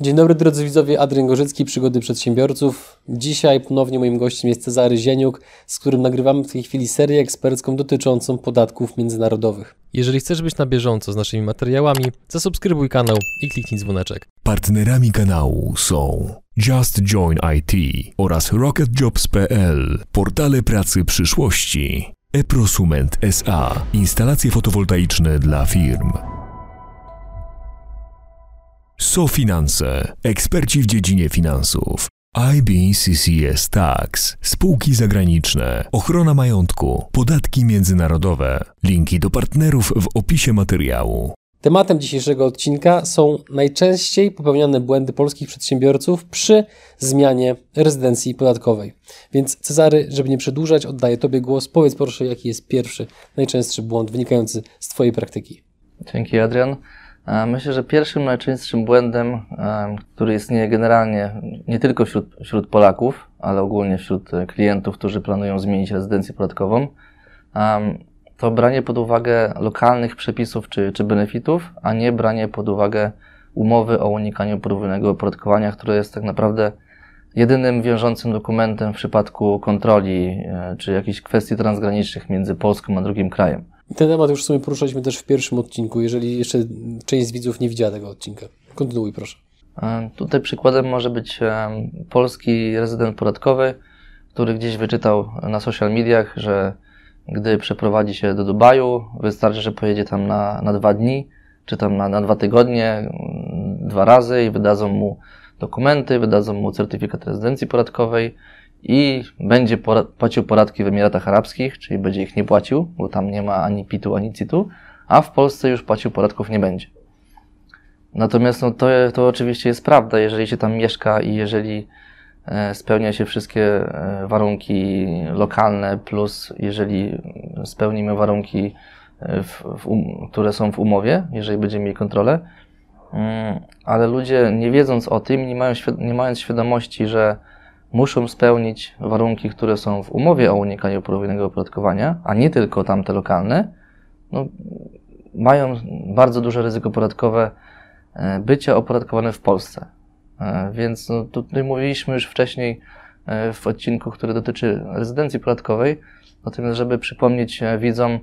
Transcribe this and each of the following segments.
Dzień dobry drodzy widzowie, Adrian Gorzycki, Przygody Przedsiębiorców. Dzisiaj ponownie moim gościem jest Cezary Zieniuk, z którym nagrywamy w tej chwili serię ekspercką dotyczącą podatków międzynarodowych. Jeżeli chcesz być na bieżąco z naszymi materiałami, zasubskrybuj kanał i kliknij dzwoneczek. Partnerami kanału są Just Join IT oraz RocketJobs.pl, portale pracy przyszłości. eProsument SA, instalacje fotowoltaiczne dla firm. SoFinanse, eksperci w dziedzinie finansów. IBCCS Tax, spółki zagraniczne, ochrona majątku, podatki międzynarodowe. Linki do partnerów w opisie materiału. Tematem dzisiejszego odcinka są najczęściej popełniane błędy polskich przedsiębiorców przy zmianie rezydencji podatkowej. Więc Cezary, żeby nie przedłużać, oddaję Tobie głos. Powiedz proszę, jaki jest pierwszy, najczęstszy błąd wynikający z Twojej praktyki. Dzięki Adrian. E, myślę, że pierwszym najczęstszym błędem, e, który istnieje generalnie nie tylko wśród, wśród Polaków, ale ogólnie wśród klientów, którzy planują zmienić rezydencję podatkową, to branie pod uwagę lokalnych przepisów czy, czy benefitów, a nie branie pod uwagę umowy o unikaniu podwójnego opodatkowania, które jest tak naprawdę jedynym wiążącym dokumentem w przypadku kontroli e, czy jakichś kwestii transgranicznych między Polską a drugim krajem. Ten temat już w sumie poruszaliśmy też w pierwszym odcinku, jeżeli jeszcze część z widzów nie widziała tego odcinka. Kontynuuj proszę. E, tutaj przykładem może być e, polski rezydent podatkowy, który gdzieś wyczytał na social mediach, że gdy przeprowadzi się do Dubaju, wystarczy, że pojedzie tam na, na dwa dni, czy tam na, na dwa tygodnie, mm, dwa razy i wydadzą mu dokumenty, wydadzą mu certyfikat rezydencji podatkowej i będzie płacił podatki w Emiratach Arabskich, czyli będzie ich nie płacił, bo tam nie ma ani PIT-u, ani CIT-u, a w Polsce już płacił podatków nie będzie. Natomiast no, to, to oczywiście jest prawda, jeżeli się tam mieszka i jeżeli e, spełnia się wszystkie e, warunki lokalne, plus jeżeli spełnimy warunki, e, w, w um, które są w umowie, jeżeli będziemy mieli kontrolę, mm, ale ludzie nie wiedząc o tym, nie, mają, nie mając świadomości, że muszą spełnić warunki, które są w umowie o unikaniu podwójnego opodatkowania, a nie tylko tamte lokalne, no, mają bardzo duże ryzyko podatkowe e, bycia opodatkowane w Polsce. E, więc no, tutaj mówiliśmy już wcześniej e, w odcinku, który dotyczy rezydencji podatkowej, natomiast żeby przypomnieć widzom,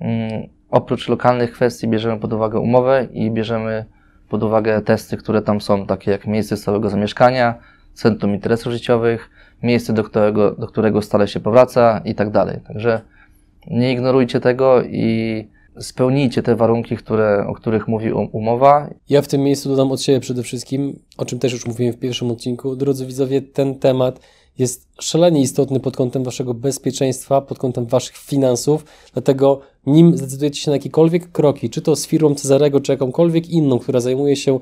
mm, oprócz lokalnych kwestii bierzemy pod uwagę umowę i bierzemy pod uwagę testy, które tam są, takie jak miejsce stałego zamieszkania, centrum interesów życiowych, miejsce, do którego, do którego stale się powraca i tak dalej. Także nie ignorujcie tego i spełnijcie te warunki, które, o których mówi umowa. Ja w tym miejscu dodam od siebie przede wszystkim, o czym też już mówiłem w pierwszym odcinku. Drodzy widzowie, ten temat jest szalenie istotny pod kątem waszego bezpieczeństwa, pod kątem waszych finansów, dlatego nim zdecydujecie się na jakiekolwiek kroki, czy to z firmą Cezarego, czy jakąkolwiek inną, która zajmuje się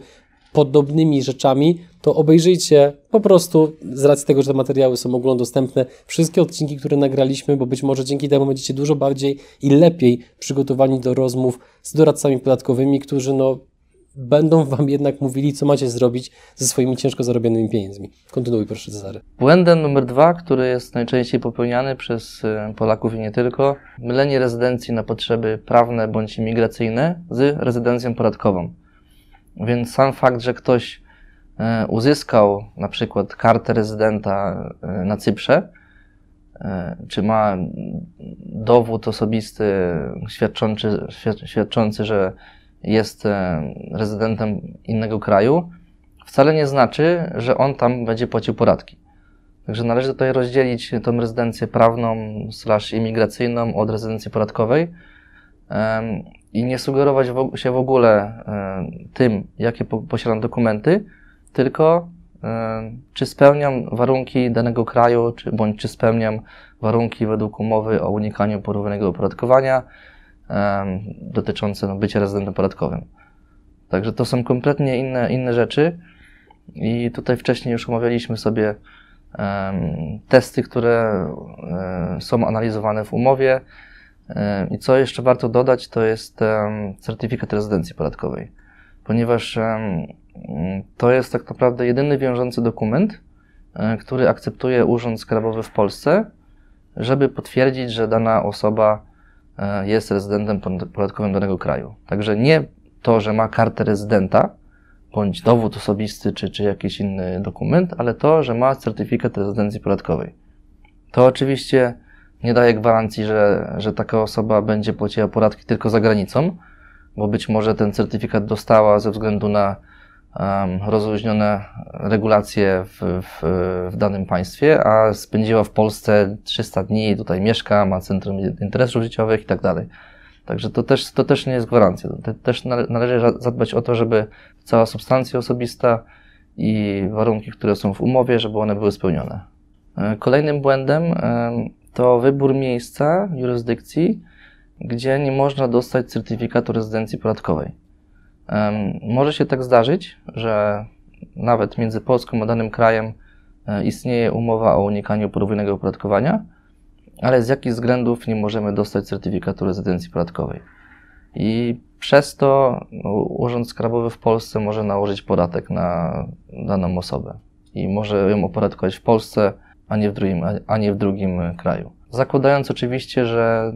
podobnymi rzeczami, to obejrzyjcie po prostu z racji tego, że te materiały są ogólnodostępne, wszystkie odcinki, które nagraliśmy, bo być może dzięki temu będziecie dużo bardziej i lepiej przygotowani do rozmów z doradcami podatkowymi, którzy no, będą Wam jednak mówili, co macie zrobić ze swoimi ciężko zarobionymi pieniędzmi. Kontynuuj proszę Cezary. Błędem numer dwa, który jest najczęściej popełniany przez e, Polaków i nie tylko, mylenie rezydencji na potrzeby prawne bądź imigracyjne z rezydencją podatkową. Więc sam fakt, że ktoś e, uzyskał na przykład kartę rezydenta e, na Cyprze, e, czy ma dowód osobisty świadczący, świadczący, że jest rezydentem innego kraju, wcale nie znaczy, że on tam będzie płacił podatki. Także należy tutaj rozdzielić tą rezydencję prawną slash imigracyjną od rezydencji podatkowej i nie sugerować się w ogóle e, tym, jakie posiadam dokumenty, tylko e, czy spełniam warunki danego kraju, czy, bądź czy spełniam warunki według umowy o unikaniu porównanego opodatkowania e, dotyczące no, bycia rezydentem podatkowym. Także to są kompletnie inne, inne rzeczy i tutaj wcześniej już omawialiśmy sobie testy, które są analizowane w umowie, i co jeszcze warto dodać, to jest certyfikat rezydencji podatkowej, ponieważ to jest tak naprawdę jedyny wiążący dokument, e, który akceptuje Urząd Skarbowy w Polsce, żeby potwierdzić, że dana osoba e, jest rezydentem podatkowym danego kraju. Także nie to, że ma kartę rezydenta, bądź dowód osobisty, czy, czy jakiś inny dokument, ale to, że ma certyfikat rezydencji podatkowej. To oczywiście nie daje gwarancji, że, że taka osoba będzie płaciła podatki tylko za granicą, bo być może ten certyfikat dostała ze względu na um, rozluźnione regulacje w, w, w, danym państwie, a spędziła w Polsce 300 dni, tutaj mieszka, ma centrum interesów życiowych i tak dalej. Także to też, to też nie jest gwarancja. To też należy zadbać o to, żeby cała substancja osobista i warunki, które są w umowie, żeby one były spełnione. E, kolejnym błędem to wybór miejsca, jurysdykcji, gdzie nie można dostać certyfikatu rezydencji podatkowej. Może się tak zdarzyć, że nawet między Polską a danym krajem e, istnieje umowa o unikaniu podwójnego opodatkowania, ale z jakich względów nie możemy dostać certyfikatu rezydencji podatkowej. I przez to Urząd Skarbowy w Polsce może nałożyć podatek na daną osobę i może ją opodatkować w Polsce, a nie w drugim, a nie w drugim kraju. Zakładając oczywiście, że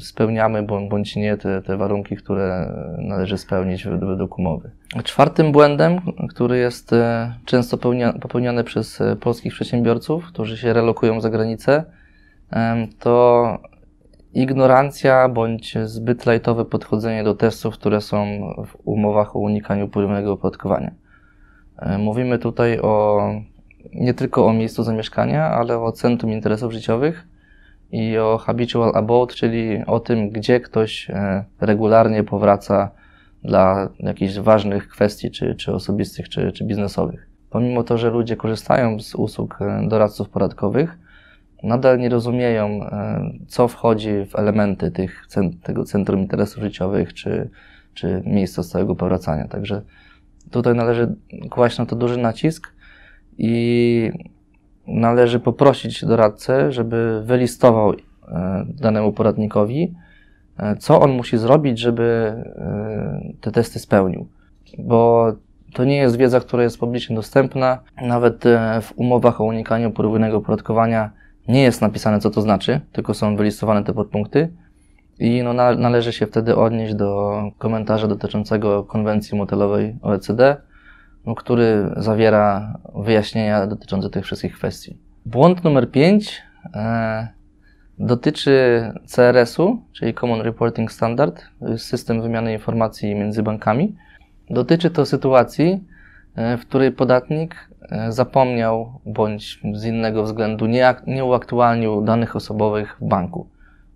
spełniamy bądź nie te, te warunki, które należy spełnić według umowy. Czwartym błędem, który jest e, często popełniany przez e, polskich przedsiębiorców, którzy się relokują za granicę, to ignorancja bądź zbyt lajtowe podchodzenie do testów, które są w umowach o unikaniu podwójnego opodatkowania. E, mówimy tutaj o nie tylko o miejscu zamieszkania, ale o centrum interesów życiowych i o habitual abode, czyli o tym, gdzie ktoś e, regularnie powraca dla jakichś ważnych kwestii, czy, czy osobistych, czy, czy biznesowych. Pomimo to, że ludzie korzystają z usług e, doradców podatkowych, nadal nie rozumieją, e, co wchodzi w elementy tych, tego centrum interesów życiowych, czy, czy miejsca stałego powracania. Także tutaj należy kłaść na to duży nacisk i należy poprosić doradcę, żeby wylistował e, danemu podatnikowi, e, co on musi zrobić, żeby e, te testy spełnił. Bo to nie jest wiedza, która jest publicznie dostępna. Nawet w umowach o unikaniu podwójnego opodatkowania nie jest napisane, co to znaczy, tylko są wylistowane te podpunkty. I no, należy się wtedy odnieść do komentarza dotyczącego konwencji motelowej OECD, który zawiera wyjaśnienia dotyczące tych wszystkich kwestii. Błąd numer 5 e, dotyczy CRS-u, czyli Common Reporting Standard, system wymiany informacji między bankami. Dotyczy to sytuacji, e, w której podatnik e, zapomniał bądź z innego względu nie, nie uaktualnił danych osobowych w banku.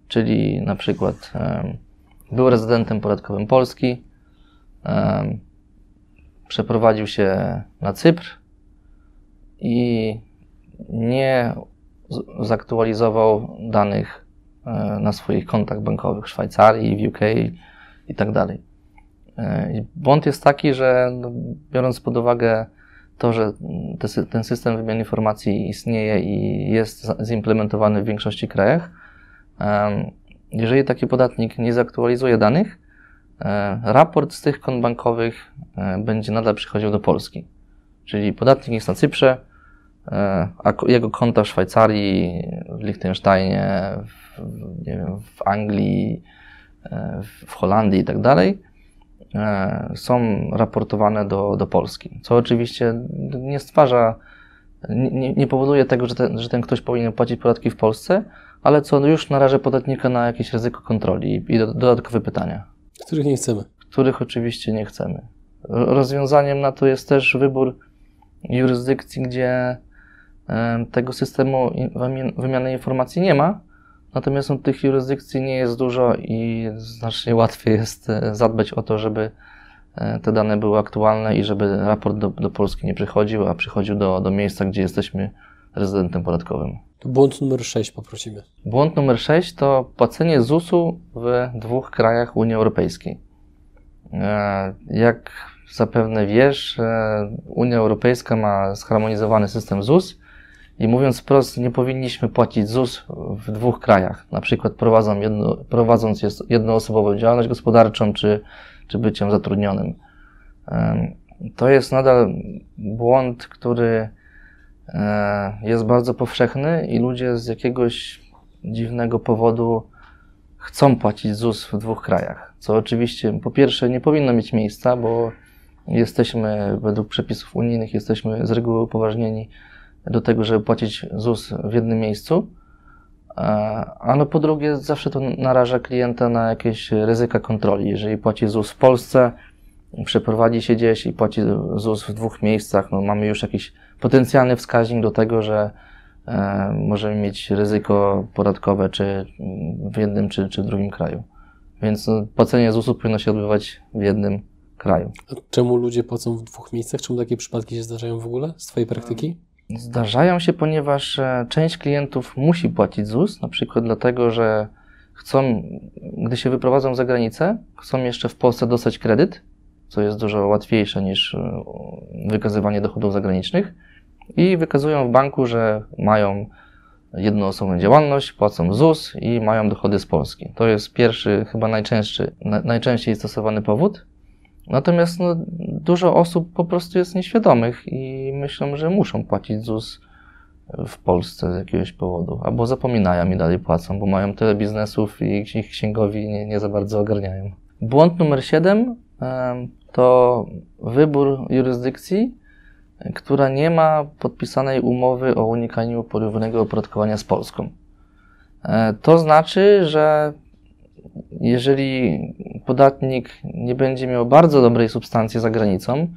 Czyli na przykład e, był rezydentem podatkowym Polski, e, przeprowadził się na Cypr i nie zaktualizował danych e, na swoich kontach bankowych w Szwajcarii, w UK i tak dalej. E, błąd jest taki, że no, biorąc pod uwagę to, że ten system wymiany informacji istnieje i jest zimplementowany w większości krajach, jeżeli taki podatnik nie zaktualizuje danych, raport z tych kont bankowych e, będzie nadal przychodził do Polski. Czyli podatnik jest na Cyprze, e, a jego konta w Szwajcarii, w Liechtensteinie, w, wiem, w Anglii, w Holandii i tak dalej są raportowane do, do Polski. Co oczywiście nie stwarza, nie, nie powoduje tego, że ten, że ten ktoś powinien płacić podatki w Polsce, ale co już naraża podatnika na jakieś ryzyko kontroli i dodatkowe pytania. Których nie chcemy. Których oczywiście nie chcemy. Rozwiązaniem na to jest też wybór jurysdykcji, gdzie tego systemu wymiany informacji nie ma, natomiast tych jurysdykcji nie jest dużo i znacznie łatwiej jest e, zadbać o to, żeby e, te dane były aktualne i żeby raport do, do Polski nie przychodził, a przychodził do, do miejsca, gdzie jesteśmy rezydentem podatkowym. Błąd numer 6 poprosimy. Błąd numer 6 to płacenie ZUS-u w dwóch krajach Unii Europejskiej. E, jak zapewne wiesz, e, Unia Europejska ma zharmonizowany system ZUS i mówiąc wprost, nie powinniśmy płacić ZUS w dwóch krajach, na przykład prowadząc, jedno, prowadząc jednoosobową działalność gospodarczą czy, czy byciem zatrudnionym. E, to jest nadal błąd, który jest bardzo powszechny i ludzie z jakiegoś dziwnego powodu chcą płacić ZUS w dwóch krajach. Co oczywiście po pierwsze nie powinno mieć miejsca, bo Jesteśmy, według przepisów unijnych, jesteśmy z reguły upoważnieni do tego, żeby płacić ZUS w jednym miejscu. A no po drugie, zawsze to naraża klienta na jakieś ryzyka kontroli. Jeżeli płaci ZUS w Polsce, przeprowadzi się gdzieś i płaci ZUS w dwóch miejscach, no mamy już jakiś potencjalny wskaźnik do tego, że e, możemy mieć ryzyko podatkowe czy w jednym, czy, czy w drugim kraju. Więc no, płacenie ZUS-u powinno się odbywać w jednym kraju. A czemu ludzie płacą w dwóch miejscach? Czemu takie przypadki się zdarzają w ogóle z Twojej praktyki? Zdarzają się, ponieważ e, część klientów musi płacić ZUS, na przykład dlatego, że chcą, gdy się wyprowadzą za granicę, chcą jeszcze w Polsce dostać kredyt, co jest dużo łatwiejsze niż e, wykazywanie dochodów zagranicznych i wykazują w banku, że mają jednoosobową działalność, płacą ZUS i mają dochody z Polski. To jest pierwszy, chyba najczęstszy, na, najczęściej stosowany powód. Natomiast no, dużo osób po prostu jest nieświadomych i myślą, że muszą płacić ZUS w Polsce z jakiegoś powodu, albo zapominają i dalej płacą, bo mają tyle biznesów i ich księgowi nie, nie za bardzo ogarniają. Błąd numer 7 to wybór jurysdykcji, która nie ma podpisanej umowy o unikaniu podwójnego opodatkowania z Polską. E, to znaczy, że jeżeli podatnik nie będzie miał bardzo dobrej substancji za granicą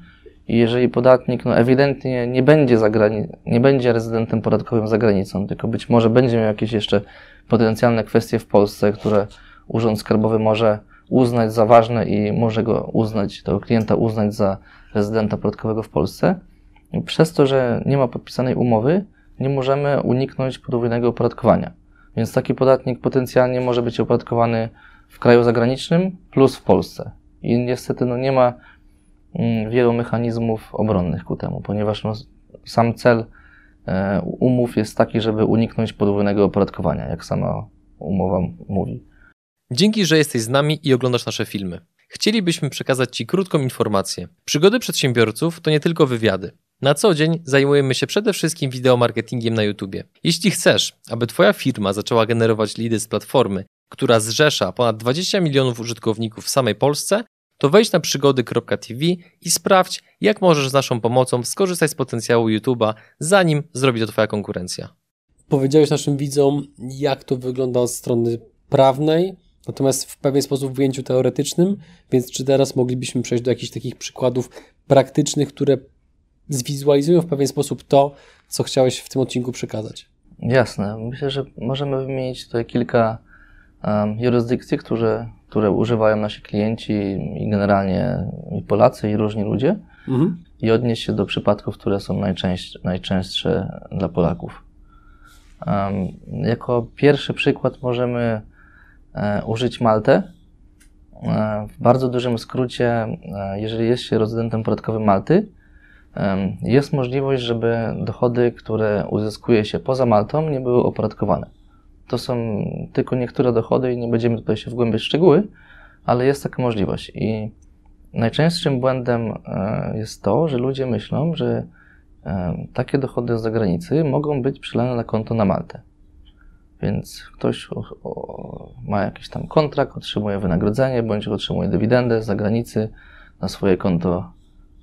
i jeżeli podatnik no, ewidentnie nie będzie, zagrani- nie będzie rezydentem podatkowym za granicą, tylko być może będzie miał jakieś jeszcze potencjalne kwestie w Polsce, które Urząd Skarbowy może uznać za ważne i może go uznać, tego klienta uznać za rezydenta podatkowego w Polsce. Przez to, że nie ma podpisanej umowy, nie możemy uniknąć podwójnego opodatkowania. Więc taki podatnik potencjalnie może być opodatkowany w kraju zagranicznym plus w Polsce. I niestety no, nie ma mm, wielu mechanizmów obronnych ku temu, ponieważ no, sam cel e, umów jest taki, żeby uniknąć podwójnego opodatkowania, jak sama umowa mówi. Dzięki, że jesteś z nami i oglądasz nasze filmy. Chcielibyśmy przekazać Ci krótką informację. Przygody przedsiębiorców to nie tylko wywiady. Na co dzień zajmujemy się przede wszystkim wideomarketingiem na YouTube. Jeśli chcesz, aby Twoja firma zaczęła generować lidy z platformy, która zrzesza ponad 20 milionów użytkowników w samej Polsce, to wejdź na przygody.tv i sprawdź, jak możesz z naszą pomocą skorzystać z potencjału YouTube'a, zanim zrobi to Twoja konkurencja. Powiedziałeś naszym widzom, jak to wygląda od strony prawnej, natomiast w pewien sposób w ujęciu teoretycznym, więc czy teraz moglibyśmy przejść do jakichś takich przykładów praktycznych, które zwizualizują w pewien sposób to, co chciałeś w tym odcinku przekazać? Jasne. Myślę, że możemy wymienić tutaj kilka um, jurysdykcji, które, które używają nasi klienci i generalnie i Polacy, i różni ludzie, mhm. i odnieść się do przypadków, które są najczęstsze, najczęstsze dla Polaków. Um, jako pierwszy przykład możemy e, użyć Maltę. E, w bardzo dużym skrócie, e, jeżeli jest się rezydentem podatkowym Malty, jest możliwość, żeby dochody, które uzyskuje się poza Maltą, nie były opodatkowane. To są tylko niektóre dochody i nie będziemy tutaj się wgłębiać w szczegóły, ale jest taka możliwość. I najczęstszym błędem e, jest to, że ludzie myślą, że takie dochody z zagranicy mogą być przelane na konto na Maltę. Więc ktoś ma jakiś tam kontrakt, otrzymuje wynagrodzenie bądź otrzymuje dywidendę z zagranicy na swoje konto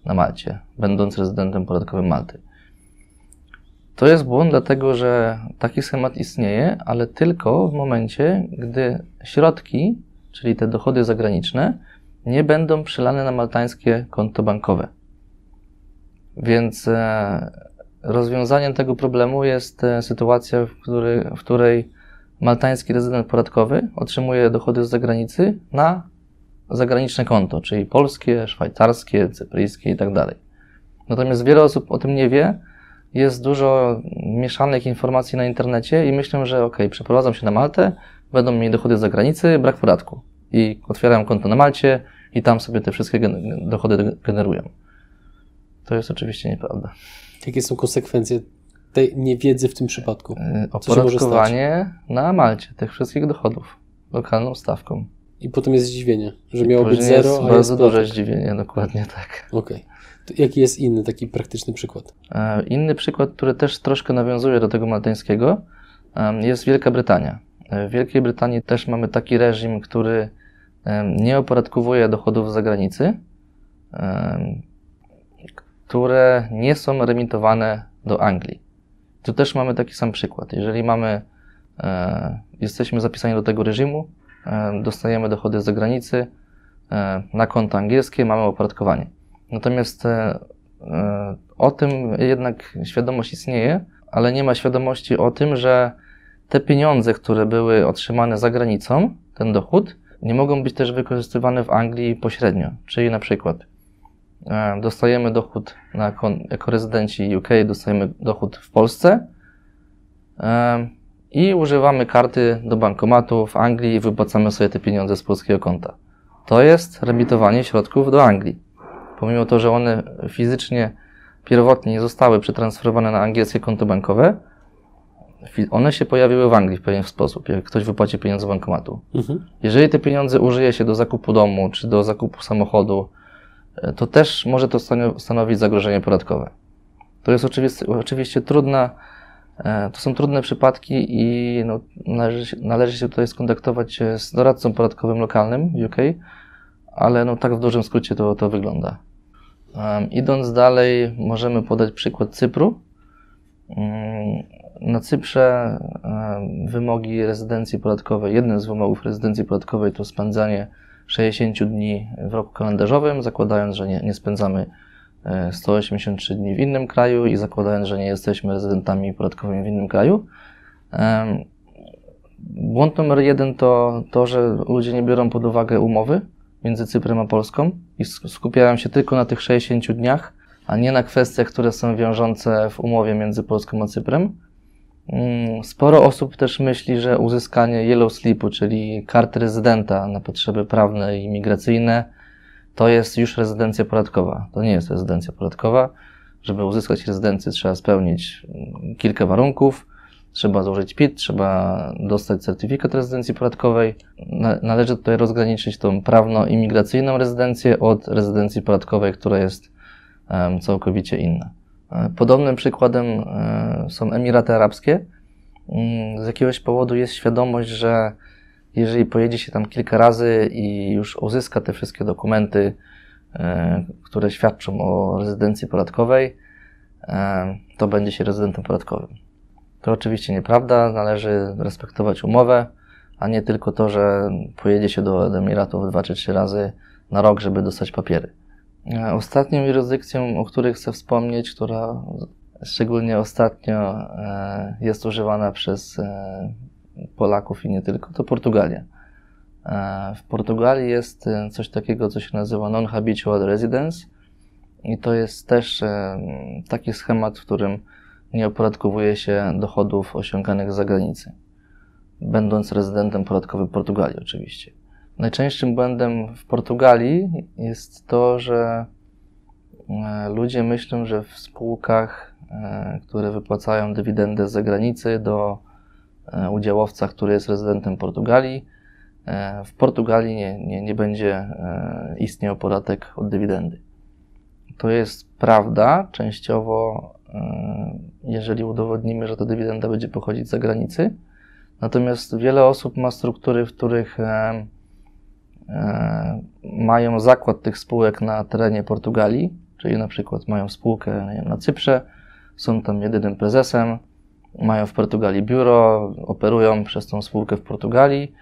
na Malcie, będąc rezydentem podatkowym Malty. To jest błąd, dlatego że taki schemat istnieje, ale tylko w momencie, gdy środki, czyli te dochody zagraniczne, nie będą przelane na maltańskie konto bankowe. Więc e, rozwiązaniem tego problemu jest e, sytuacja, w, w której maltański rezydent podatkowy otrzymuje dochody z zagranicy na zagraniczne konto, czyli polskie, szwajcarskie, cypryjskie i tak dalej. Natomiast wiele osób o tym nie wie. Jest dużo mieszanych informacji na internecie i myślę, że ok, przeprowadzam się na Maltę, będą mieli dochody z zagranicy, brak podatku. I otwierają konto na Malcie i tam sobie te wszystkie dochody generują. To jest oczywiście nieprawda. Jakie są konsekwencje tej niewiedzy w tym przypadku? Y, opodatkowanie na Malcie tych wszystkich dochodów lokalną stawką. I potem jest zdziwienie, że miało być zero, jest a bardzo jest duże zdziwienie, dokładnie tak. Okej. Okay. Jaki jest inny taki praktyczny przykład? E, inny przykład, który też troszkę nawiązuje do tego maltańskiego, jest Wielka Brytania. E, w Wielkiej Brytanii też mamy taki reżim, który nie opodatkowuje dochodów z zagranicy. które nie są remitowane do Anglii. Tu też mamy taki sam przykład. Jeżeli mamy, e, jesteśmy zapisani do tego reżimu, dostajemy dochody z zagranicy e, na konto angielskie, mamy opodatkowanie. Natomiast e, e, o tym jednak świadomość istnieje, ale nie ma świadomości o tym, że te pieniądze, które były otrzymane za granicą, ten dochód, nie mogą być też wykorzystywane w Anglii pośrednio. Czyli na przykład e, dostajemy dochód na, jako rezydenci UK, dostajemy dochód w Polsce e, i używamy karty do bankomatu w Anglii i wypłacamy sobie te pieniądze z polskiego konta. To jest remitowanie środków do Anglii. Pomimo to, że one fizycznie pierwotnie nie zostały przetransferowane na angielskie konto bankowe, one się pojawiły w Anglii w pewien sposób, jak ktoś wypłaci pieniądze z bankomatu. Mhm. Jeżeli te pieniądze użyje się do zakupu domu czy do zakupu samochodu, e, to też może to stanowić zagrożenie podatkowe. To jest oczywiście, oczywiście trudna, to są trudne przypadki i no, należy, należy się tutaj skontaktować z doradcą podatkowym lokalnym w UK, ale no, tak w dużym skrócie to, to wygląda. Um, idąc dalej, możemy podać przykład Cypru. Um, na Cyprze um, wymogi rezydencji podatkowej, jednym z wymogów rezydencji podatkowej to spędzanie 60 dni w roku kalendarzowym, zakładając, że nie, nie spędzamy 183 e, dni w innym kraju i zakładając, że nie jesteśmy rezydentami podatkowymi w innym kraju. Błąd numer jeden to to, że ludzie nie biorą pod uwagę umowy między Cyprem a Polską i skupiają się tylko na tych 60 dniach, a nie na kwestiach, które są wiążące w umowie między Polską a Cyprem. Mm, sporo osób też myśli, że uzyskanie yellow slipu, czyli karty rezydenta na potrzeby prawne i migracyjne, to jest już rezydencja podatkowa. To nie jest rezydencja podatkowa. Żeby uzyskać rezydencję, trzeba spełnić mm, kilka warunków. Trzeba złożyć PIT, trzeba dostać certyfikat rezydencji podatkowej. Należy tutaj rozgraniczyć tą prawno-imigracyjną rezydencję od rezydencji podatkowej, która jest całkowicie inna. E, podobnym przykładem e, są Emiraty Arabskie. Mm, z jakiegoś powodu jest świadomość, że jeżeli pojedzie się tam kilka razy i już uzyska te wszystkie dokumenty, e, które świadczą o rezydencji podatkowej, to będzie się rezydentem podatkowym. To oczywiście nieprawda, należy respektować umowę, a nie tylko to, że pojedzie się do Emiratów dwa czy trzy razy na rok, żeby dostać papiery. E, ostatnią jurysdykcją, o której chcę wspomnieć, która szczególnie ostatnio e, jest używana przez e, Polaków i nie tylko, to Portugalia. W Portugalii jest coś takiego, co się nazywa non-habitual residence i to jest też taki schemat, w którym nie opodatkowuje się dochodów osiąganych z zagranicy, będąc rezydentem podatkowym Portugalii oczywiście. Najczęstszym błędem w Portugalii jest to, że e, ludzie myślą, że w spółkach, e, które wypłacają dywidendę z zagranicy do e, udziałowca, który jest rezydentem Portugalii, w Portugalii nie, nie, nie będzie istniał podatek od dywidendy. To jest prawda częściowo E, jeżeli udowodnimy, że ta dywidenda będzie pochodzić z zagranicy. Natomiast wiele osób ma struktury, w których e, e, mają zakład tych spółek na terenie Portugalii, czyli na przykład mają spółkę na Cyprze, są tam jedynym prezesem, mają w Portugalii biuro, operują przez tą spółkę w Portugalii,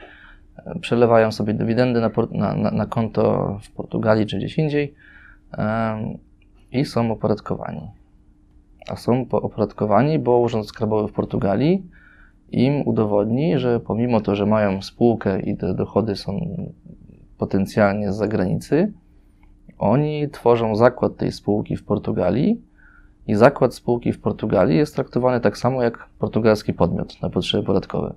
przelewają sobie dywidendy na, na, na konto w Portugalii czy gdzieś indziej i są opodatkowani. A są opodatkowani, bo Urząd Skarbowy w Portugalii im udowodni, że pomimo to, że mają spółkę i te dochody są potencjalnie z zagranicy, oni tworzą zakład tej spółki w Portugalii i zakład spółki w Portugalii jest traktowany tak samo jak portugalski podmiot na potrzeby podatkowe.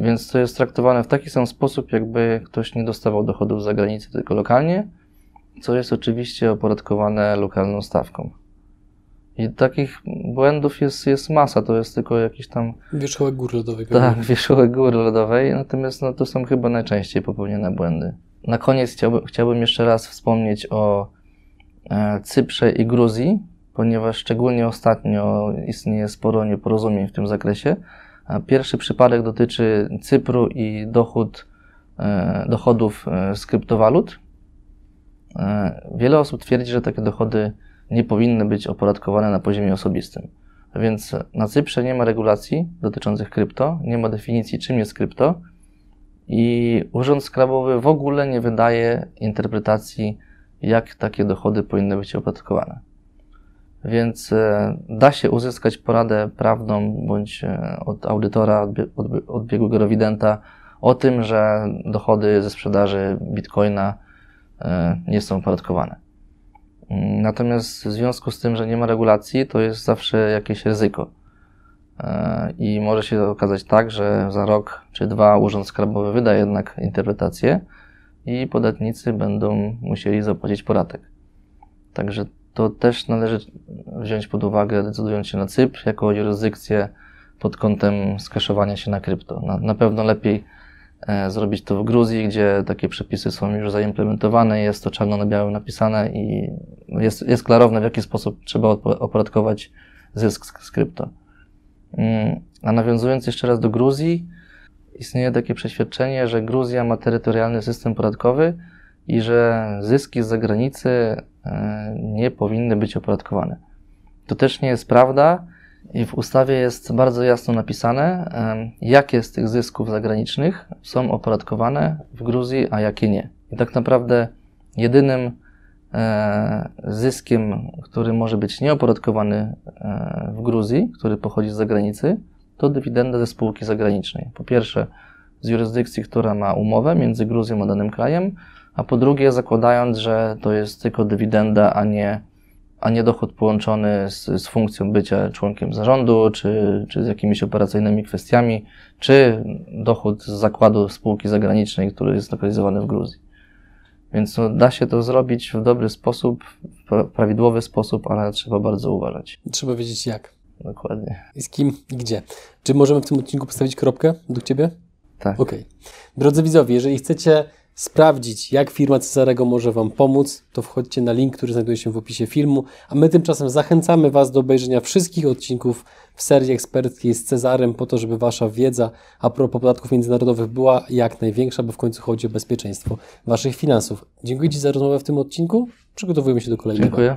Więc to jest traktowane w taki sam sposób, jakby ktoś nie dostawał dochodów z zagranicy, tylko lokalnie, co jest oczywiście opodatkowane lokalną stawką. I takich błędów jest, jest masa, to jest tylko jakiś tam... Wierzchołek góry lodowej. Tak, wierzchołek góry lodowej, natomiast no, to są chyba najczęściej popełnione błędy. Na koniec chciałbym, chciałbym jeszcze raz wspomnieć o e, Cyprze i Gruzji, ponieważ szczególnie ostatnio istnieje sporo nieporozumień w tym zakresie. Pierwszy przypadek dotyczy Cypru i dochód, e, dochodów e, z kryptowalut. E, wiele osób twierdzi, że takie dochody nie powinny być opodatkowane na poziomie osobistym. Więc na Cyprze nie ma regulacji dotyczących krypto, nie ma definicji, czym jest krypto i Urząd Skarbowy w ogóle nie wydaje interpretacji, jak takie dochody powinny być opodatkowane. Więc e, da się uzyskać poradę prawną bądź e, od audytora, od biegłego rewidenta o tym, że dochody ze sprzedaży bitcoina e, nie są opodatkowane. Natomiast w związku z tym, że nie ma regulacji, to jest zawsze jakieś ryzyko. I może się okazać tak, że za rok czy dwa Urząd Skarbowy wyda jednak interpretację i podatnicy będą musieli zapłacić podatek. Także to też należy wziąć pod uwagę, decydując się na Cypr jako jurysdykcję pod kątem skaszowania się na krypto. Na, na pewno lepiej e, zrobić to w Gruzji, gdzie takie przepisy są już zaimplementowane, jest to czarno na białym napisane i jest, jest klarowne, w jaki sposób trzeba opodatkować zysk z krypto. Mm, a nawiązując jeszcze raz do Gruzji, istnieje takie przeświadczenie, że Gruzja ma terytorialny system podatkowy i że zyski z zagranicy nie powinny być opodatkowane. To też nie jest prawda i w ustawie jest bardzo jasno napisane, e, jakie z tych zysków zagranicznych są opodatkowane w Gruzji, a jakie nie. I tak naprawdę jedynym e, zyskiem, który może być nieopodatkowany w Gruzji, który pochodzi z zagranicy, to dywidenda ze spółki zagranicznej. Po pierwsze, z jurysdykcji, która ma umowę między Gruzją a danym krajem, a po drugie zakładając, że to jest tylko dywidenda, a nie, a nie dochód połączony z, z funkcją bycia członkiem zarządu, czy, czy z jakimiś operacyjnymi kwestiami, czy dochód z zakładu spółki zagranicznej, który jest lokalizowany w Gruzji. Więc no, da się to zrobić w dobry sposób, w prawidłowy sposób, ale trzeba bardzo uważać. Trzeba wiedzieć jak. Dokładnie. I z kim i gdzie. Czy możemy w tym odcinku postawić kropkę według Ciebie? Tak. Okej. Okay. Drodzy widzowie, jeżeli chcecie sprawdzić, jak firma Cezarego może Wam pomóc, to wchodźcie na link, który znajduje się w opisie filmu, a my tymczasem zachęcamy Was do obejrzenia wszystkich odcinków w serii eksperckiej z Cezarem, po to, żeby Wasza wiedza a propos podatków międzynarodowych była jak największa, bo w końcu chodzi o bezpieczeństwo Waszych finansów. Dziękuję Ci za rozmowę w tym odcinku. Przygotowujemy się do kolejnego. Dziękuję.